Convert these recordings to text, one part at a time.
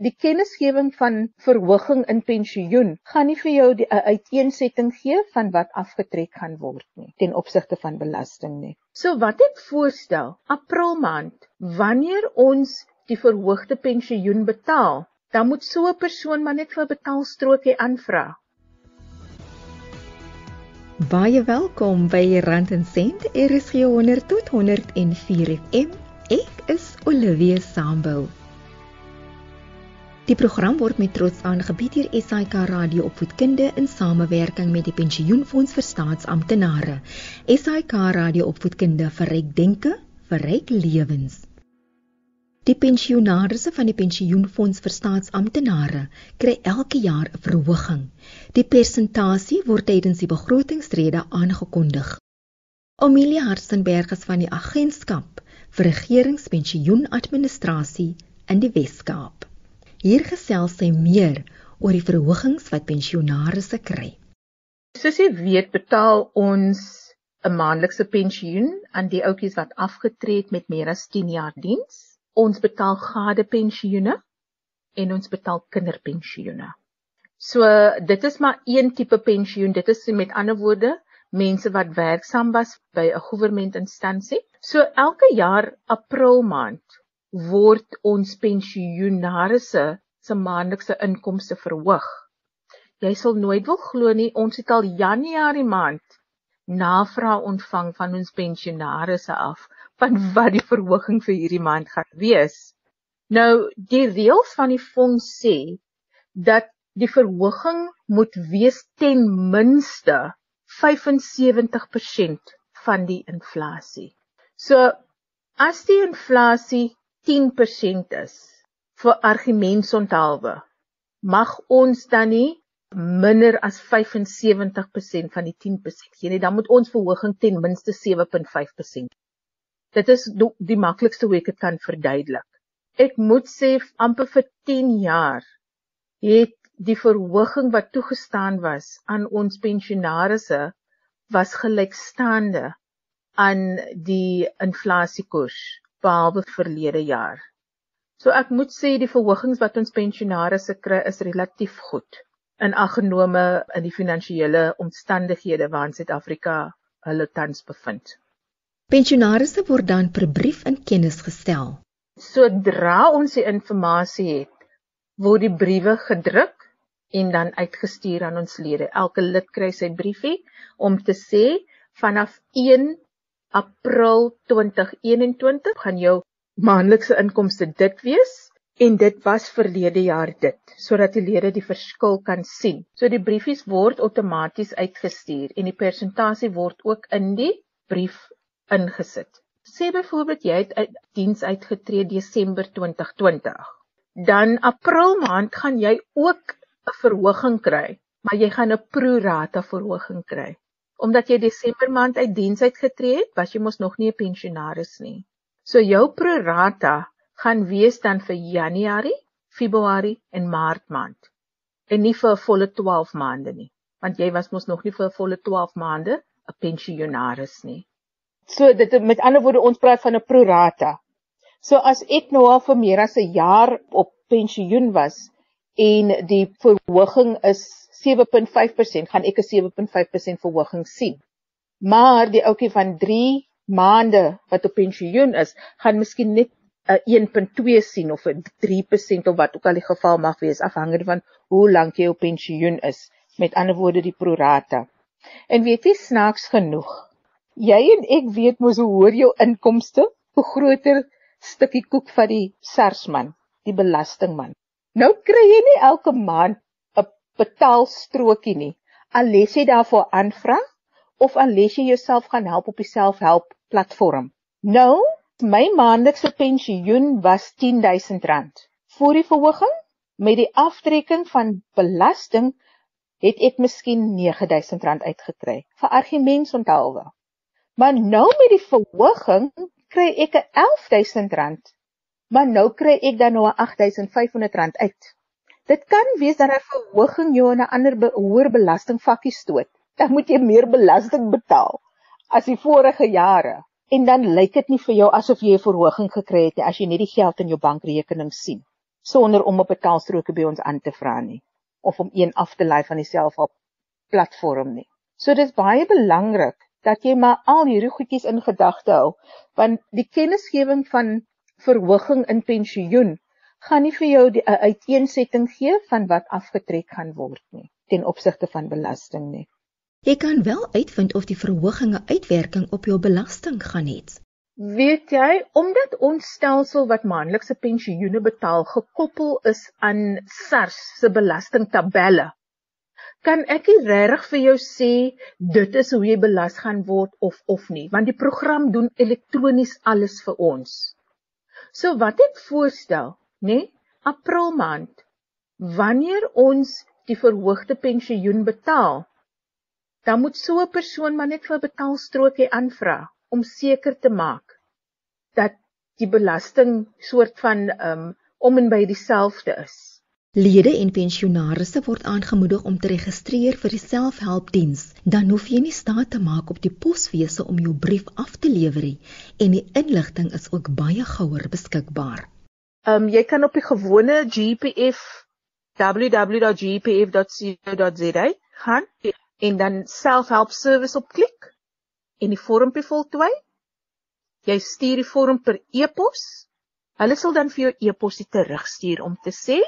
Die kennisgewing van verhoging in pensioen gaan nie vir jou 'n uiteensetting gee van wat afgetrek gaan word nie ten opsigte van belasting nie. So wat ek voorstel, April maand, wanneer ons die verhoogde pensioen betaal, dan moet so 'n persoon maar net vir 'n betaalstrokie aanvra. Baie welkom by Rand en Sent. Is 100 tot 104 FM. Ek is Olivia Sambul. Die program word met trots aangebied deur SAK Radio Opvoedkunde in samewerking met die Pensioenfonds vir Staatsamptenare. SAK Radio Opvoedkunde verryk denke, verryk lewens. Die pensionaarsse van die Pensioenfonds vir Staatsamptenare kry elke jaar 'n verhoging. Die persentasie word tydens die begrotingsrede aangekondig. Amelia Hartzenberg is van die agentskap vir regeringspensioenadministrasie in die Wes-Kaap. Hier gesels sy meer oor die verhogings wat pensionaarsse kry. Soos jy weet, betaal ons 'n maandelikse pensioen aan die ouetjies wat afgetree het met meer as 10 jaar diens ons betaal gade pensioene en ons betaal kinderpensioene. So dit is maar een tipe pensioen. Dit is met ander woorde mense wat werksaam was by 'n regeringsinstansie. So elke jaar April maand word ons pensioenarisse se maandelikse inkomste verhoog. Jy sal nooit wil glo nie, ons het al Januarie maand navraag ontvang van ons pensionaarsse af van wat die verhoging vir hierdie maand gaan wees. Nou die reëls van die fonds sê dat die verhoging moet wees ten minste 75% van die inflasie. So as die inflasie 10% is vir argumentsonthaalwe, mag ons dan nie minder as 75% van die 10% gee nie, dan moet ons verhoging ten minste 7.5% Dit is die maklikste hoe ek dit kan verduidelik. Ek moet sê amper vir 10 jaar het die verhoging wat toegestaan was aan ons pensionaarsse was gelykstaande aan die inflasiekoers behalwe verlede jaar. So ek moet sê die verhogings wat ons pensionaarsse kry is relatief goed in aggenome in die finansiële omstandighede waarin Suid-Afrika hulle tans bevind. Pensionaarsse word dan per brief in kennis gestel. Sodra ons die inligting het, word die briewe gedruk en dan uitgestuur aan ons lede. Elke lid kry sy briefie om te sê vanaf 1 April 2021 gaan jou maandelikse inkomste dit wees en dit was verlede jaar dit sodat die lede die verskil kan sien. So die briefies word outomaties uitgestuur en die persentasie word ook in die brief ingesit. Sê byvoorbeeld jy het uit diens uitgetree Desember 2020. Dan April maand gaan jy ook 'n verhoging kry, maar jy gaan 'n pro rata verhoging kry. Omdat jy Desember maand uit diens uitgetree het, was jy mos nog nie 'n pensionaris nie. So jou pro rata gaan wees dan vir Januarie, Februarie en Maart maand. En nie vir 'n volle 12 maande nie, want jy was mos nog nie vir 'n volle 12 maande 'n pensionaris nie. So dit met ander woorde ons praat van 'n prorata. So as ek nou al vir meer as 'n jaar op pensioen was en die verhoging is 7.5%, gaan ek 'n 7.5% verhoging sien. Maar die ouetjie van 3 maande wat op pensioen is, gaan miskien net 'n 1.2 sien of 'n 3% of wat ook al die geval mag wees afhangende van hoe lank jy op pensioen is. Met ander woorde die prorata. En weet jy snaaks genoeg, jy en ek weet mos hoe hoor jou inkomste, hoe groter stukkie koek van die sersman, die belastingman. Nou kry jy nie elke maand betaalstrokie nie. Al les jy daarvoor aanvra of al les jy jouself gaan help op die selfhelp platform. Nou, my maandelikse pensioen was R10000. Voor die verhoging met die aftrekking van belasting het ek miskien R9000 uitgekry vir argumentsonthaalwe. Maar nou met die verhoging kry ek 'n R11000. Maar nou kry ek dan nou 'n R8500 uit. Dit kan wees dat 'n verhoging jou in 'n ander be hoër belastingvakkie stoot. Dan moet jy meer belasting betaal as die vorige jare. En dan lyk dit nie vir jou asof jy 'n verhoging gekry het nie as jy net die geld in jou bankrekening sien. sonder om op betaalstroke by ons aan te vra nie of om een af te lei van die selfhelp platform nie. So dis baie belangrik dat jy maar al hierdie goedjies in gedagte hou want die kennisgewing van verhoging in pensioen gaan nie vir jou 'n uiteensetting gee van wat afgetrek gaan word nie ten opsigte van belasting nie. Jy kan wel uitvind of die verhoging 'n uitwerking op jou belasting gaan hê. Weet jy, omdat ons stelsel wat maandelikse pensioene betaal gekoppel is aan SARS se belastingtabelle, kan ek nie regtig vir jou sê dit is hoe jy belas gaan word of of nie, want die program doen elektronies alles vir ons. So wat ek voorstel, nê, nee, April maand, wanneer ons die verhoogde pensioen betaal, dan moet so 'n persoon maar net vir 'n betaalstrokie aanvra om seker te maak dat die belasting soort van um om en by dieselfde is. Lede en pensionaarsse word aangemoedig om te registreer vir die selfhelpdiens. Dan hoef jy nie staat te maak op die poswese om jou brief af te lewer nie en die inligting is ook baie gouer beskikbaar. Um jy kan op die gewone GPF www.gpf.co.za gaan en dan selfhelp service op klik en die vormpie voltooi. Jy stuur die vorm per e-pos. Hulle sal dan vir jou e-posie terugstuur om te sê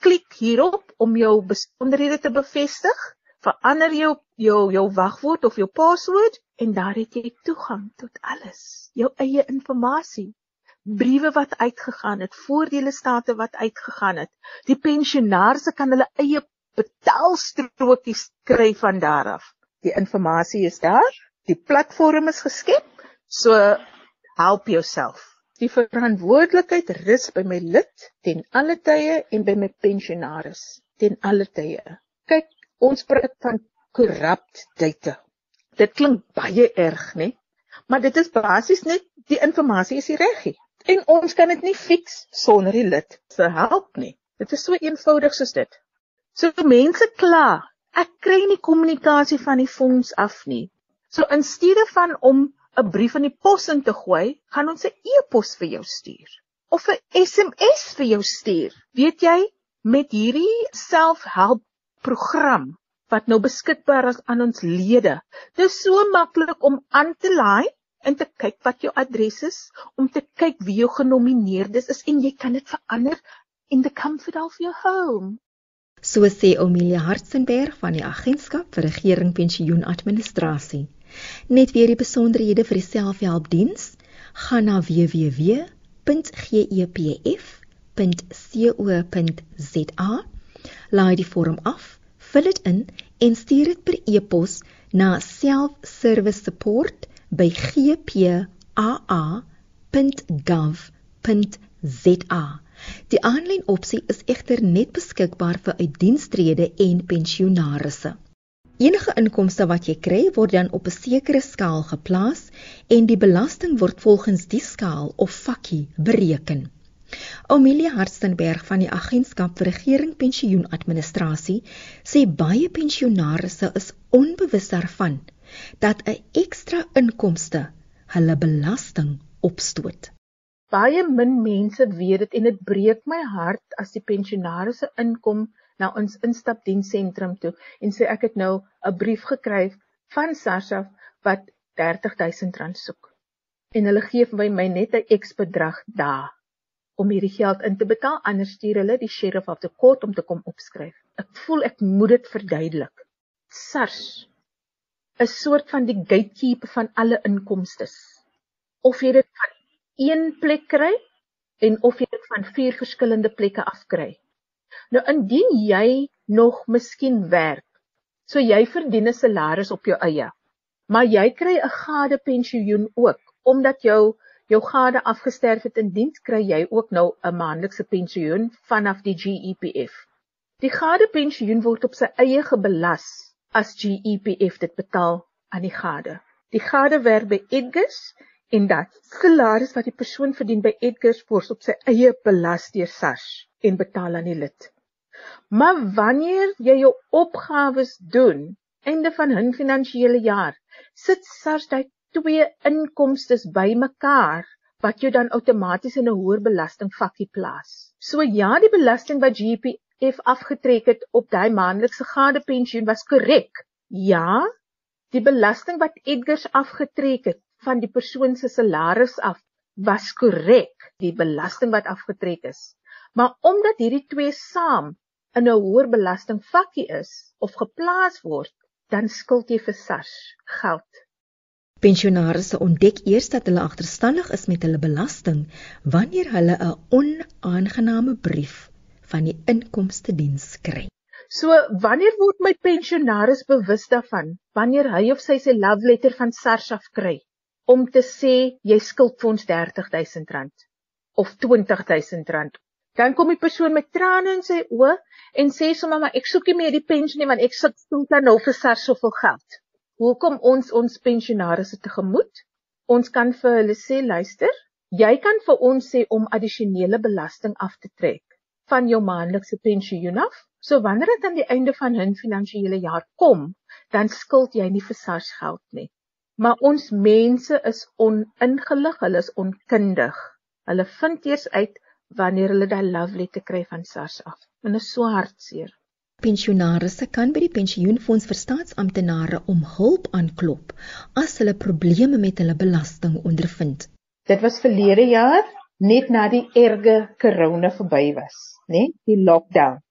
klik hierop om jou besonderhede te bevestig, verander jou jou jou wagwoord of jou paswoord en daar het jy toegang tot alles, jou eie inligting briewe wat uitgegaan het, voordele state wat uitgegaan het. Die pensionaars kan hulle eie betaalstrokies kry van daar af. Die inligting is daar, die platform is geskep, so help jouself. Die verantwoordelikheid rus by my lid ten alle tye en by my pensionaars ten alle tye. Kyk, ons praat van corrupt data. Dit klink baie erg, né? Maar dit is basies net die inligting is reg en ons kan dit nie fix sonder die lid se help nie. Dit is so eenvoudig soos dit. So mense kla, ek kry nie kommunikasie van die fonds af nie. So in steede van om 'n brief in die pos in te gooi, gaan ons 'n e-pos vir jou stuur of 'n SMS vir jou stuur. Weet jy, met hierdie selfhelp program wat nou beskikbaar is aan ons lede, dis so maklik om aan te laai en te kyk wat jou adres is, om te kyk wie jou genomineerdes is en jy kan dit verander in the comfort of your home. So sê Omelia Hartzenberg van die Agentskap vir Regering Pensioen Administrasie. Net weer die besonderhede vir die selfhelpdiens, gaan na www.gepf.co.za, laai die vorm af, vul dit in en stuur dit per e-pos na selfservicesupport@ by gpaa.gov.za. Die aanlyn opsie is egter net beskikbaar vir uitdienstrede en pensionaarsse. Enige inkomste wat jy kry, word dan op 'n sekere skaal geplaas en die belasting word volgens die skaal of vakkie bereken. Amelia Hartzenberg van die Agentskap vir Regering Pensioen Administrasie sê baie pensionaarsse is onbewus daarvan dat 'n ekstra inkomste hulle belasting opstoot. Baie min mense weet dit en dit breek my hart as die pensionaars se inkom na ons instapdiensentrum toe en sê ek het nou 'n brief gekry van SARS af wat R30000 soek. En hulle gee vir my net 'n X bedrag daar om hierdie geld in te betaal anders stuur hulle die sheriff af te kort om te kom opskryf. Ek voel ek moet dit verduidelik. SARS 'n soort van die gatekeeper van alle inkomste. Of jy dit van een plek kry en of jy dit van vier verskillende plekke af kry. Nou indien jy nog miskien werk, so jy verdien 'n salaris op jou eie, maar jy kry 'n gade pensioen ook omdat jou jou gade afgesterf het in diens kry jy ook nou 'n maandelikse pensioen vanaf die GEPF. Die gade pensioen word op sy eie gebelas as GEPF dit betaal aan die gade. Die gade werk by Edgars en dat salaris wat die persoon verdien by Edgars word op sy eie belas deur SARS en betaal aan die lid. Maar wanneer jy jou opgawes doen einde van 'n finansiële jaar, sit SARS daai twee inkomstes bymekaar wat jou dan outomaties in 'n hoër belastingvakkie plaas. So ja, die belasting wat GPF afgetrek het op daai maandelikse gadepensioen was korrek. Ja, die belasting wat Edgars afgetrek het van die persoon se salaris af was korrek, die belasting wat afgetrek is. Maar omdat hierdie twee saam in 'n hoër belastingvakkie is of geplaas word, dan skuld jy vir SARS geld. Pensionaarsse ontdek eers dat hulle agterstallig is met hulle belasting wanneer hulle 'n onaangename brief van die inkomste diens kry. So, wanneer word my pensionaris bewus daarvan wanneer hy of sy sy love letter van SARS af kry om te sê jy skuld vir ons R30000 of R20000? Dan kom die persoon met trane in sy oë en sê sommer maar ek soek nie meer die pensioen nie want ek sit skuld nou vir SARS soveel geld hoekom ons ons pensionaarsse tegemoet. Ons kan vir hulle sê, luister, jy kan vir ons sê om addisionele belasting af te trek van jou maandelikse pensioen af. So wanneer dit aan die einde van 'n finansiële jaar kom, dan skuld jy nie vir SARS geld nie. Maar ons mense is oningelig, hulle is onkundig. Hulle vind eers uit wanneer hulle daai love letter kry van SARS af. En dit is so hartseer. Pensionaarsse kan by die pensioenfonds vir staatsamptenare om hulp aanklop as hulle probleme met hulle belasting ondervind. Dit was verlede jaar net na die erge korona verby was, né? Die lockdown.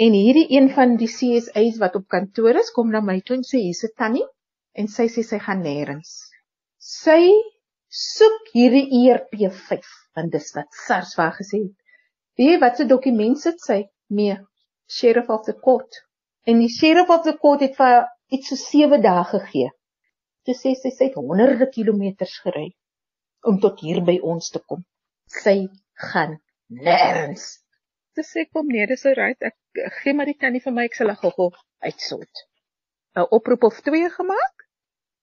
En hierdie een van die CSA's wat op kantoor is, kom na my toe en sê hier's 'n tannie en sy sê sy gaan nêrens. Sy soek hierdie ERP5 want dis wat SARS vir gesê het. Wie wat se dokument sit sy mee? sheriff of the court. En die sheriff of the court het vir iets so 7 dae gegee. Toe sê sy sy het honderde kilometers gery om tot hier by ons te kom. Sy gaan nêrens. Toe sê kom nee, dis reg. Ek gee maar die tannie vir my, ek sal haar gou uitsort. 'n Oproep of 2 gemaak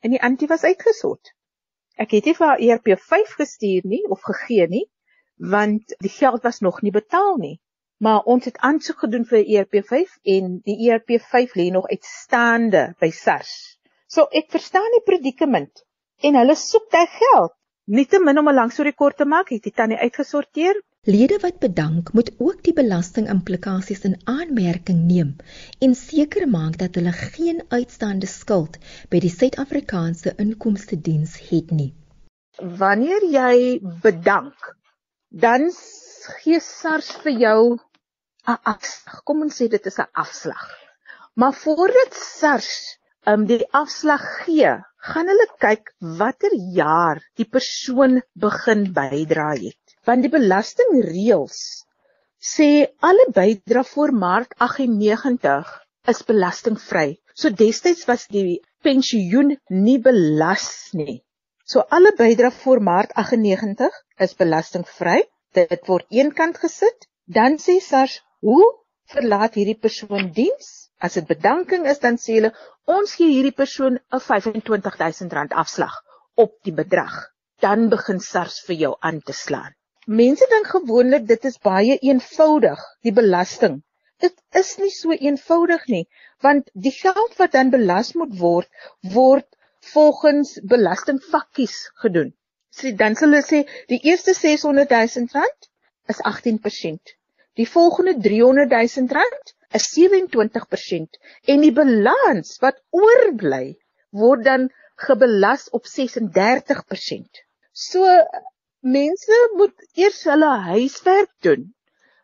en die antie was uitgesort. Ek het nie vir haar ERP5 gestuur nie of gegee nie, want die geld was nog nie betaal nie maar ons het aansoek gedoen vir ERP5 en die ERP5 lê nog uitstaande by SARS. So ek verstaan die predikament en hulle soek daai geld. Nietemin om 'n lang storie kort te maak, het dit tannie uitgesorteer. Lede wat bedank moet ook die belastingimplikasies in aanmerking neem en seker maak dat hulle geen uitstaande skuld by die Suid-Afrikaanse Inkomste Diens het nie. Wanneer jy bedank, dan gee SARS vir jou 'n afslag. Kom ons sê dit is 'n afslag. Maar voordat SARS um die afslag gee, gaan hulle kyk watter jaar die persoon begin bydra het. Want die belastingreëls sê alle bydra voor Maart 98 is belastingvry. So destyds was die pensioen nie belas nie. So alle bydra voor Maart 98 is belastingvry. Dit word eenkant gesit. Dan sê SARS Hoe verlaat hierdie persoon diens? As dit bedanking is, dan sê hulle ons gee hierdie persoon 'n R25000 afslag op die bedrag. Dan begin SARS vir jou aan te slaan. Mense dink gewoonlik dit is baie eenvoudig, die belasting. Dit is nie so eenvoudig nie, want die geld wat dan belas moet word, word volgens belastingvakkies gedoen. So dan sal hulle sê die eerste 600 000 rand is 18%. Die volgende 300 000 rand is 27% en die balans wat oorbly word dan gebelas op 36%. So mense moet eers hulle huiswerk doen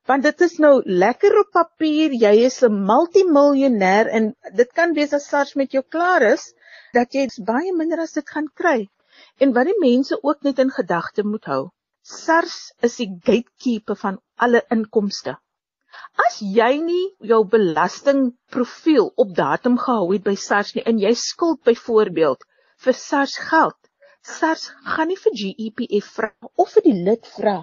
want dit is nou lekker op papier jy is 'n multimiljonair en dit kan wees as SARS met jou klaar is dat jy baie minder as dit gaan kry en wat die mense ook net in gedagte moet hou SARS is die gatekeeper van alle inkomste. As jy nie jou belastingprofiel op datum gehou het by SARS nie en jy skuld byvoorbeeld vir SARS geld, SARS gaan nie vir GEPF vra of vir die lid vra,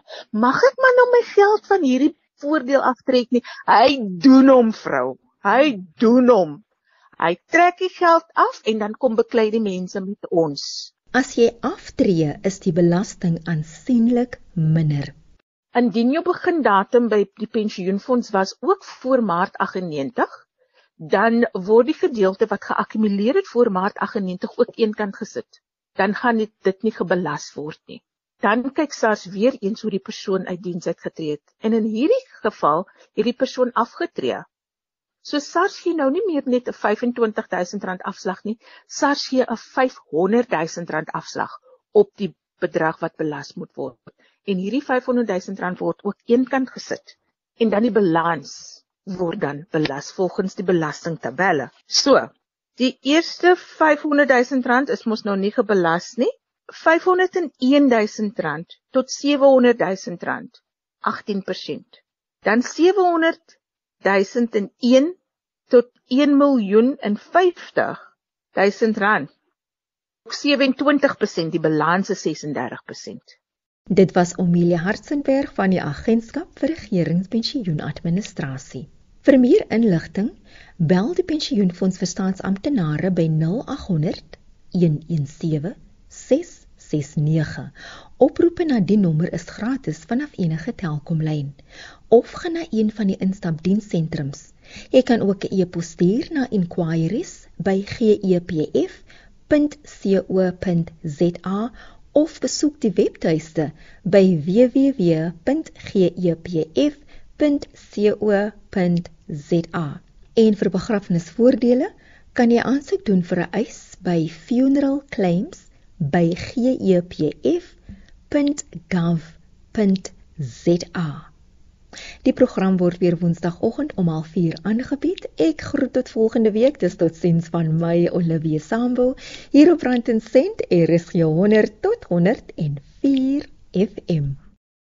mag ek maar nou my geld van hierdie voordeel aftrek nie. Hy doen hom vrou. Hy doen hom. Hy trek die geld af en dan kom beklei die mense met ons. As jy aftree, is die belasting aansienlik minder. Indien jou begindatum by die pensioenfonds was ook voor Maart 98, dan word die gedeelte wat geakkumuleer het voor Maart 98 ook eenkant gesit. Dan gaan dit dit nie gebelas word nie. dan kyk SARS weer eens hoe die persoon uit diens uitgetree het. En in hierdie geval het die persoon afgetree. So SARS gee nou nie meer net 'n R25000 afslag nie. SARS gee 'n R500000 afslag op die bedrag wat belas moet word. En hierdie R500000 word ook eenkant gesit en dan die balans word dan belas volgens die belastingtabelle. So, die eerste R500000 is mos nou nie gebelas nie. R501000 tot R700000 18%. Dan R700001 tot 1.050.000 27% die balans is 36%. Dit was Omelia Hartzenberg van die Agentskap vir Regeringspensioenadministrasie. Vir meer inligting, bel die Pensioenfonds vir Staatsamptenare by 0800 117 669. Oproepe na die nommer is gratis vanaf enige Telkomlyn of gaan na een van die instapdienssentrums. Jy kan ook 'n e-pos stuur na inquiries@gepf.co.za of besoek die webtuiste by www.gepf.co.za. En vir begrafnisvoordele kan jy aansoek doen vir 'n eis by Funeral Claims by gepf.gov.za. Die program word weer Woensdagoggend om 04:30 aangebied. Ek groet tot volgende week. Dis totsiens van my Olivia Sambo hier op Rand en Sent RSG 100 tot 104 FM.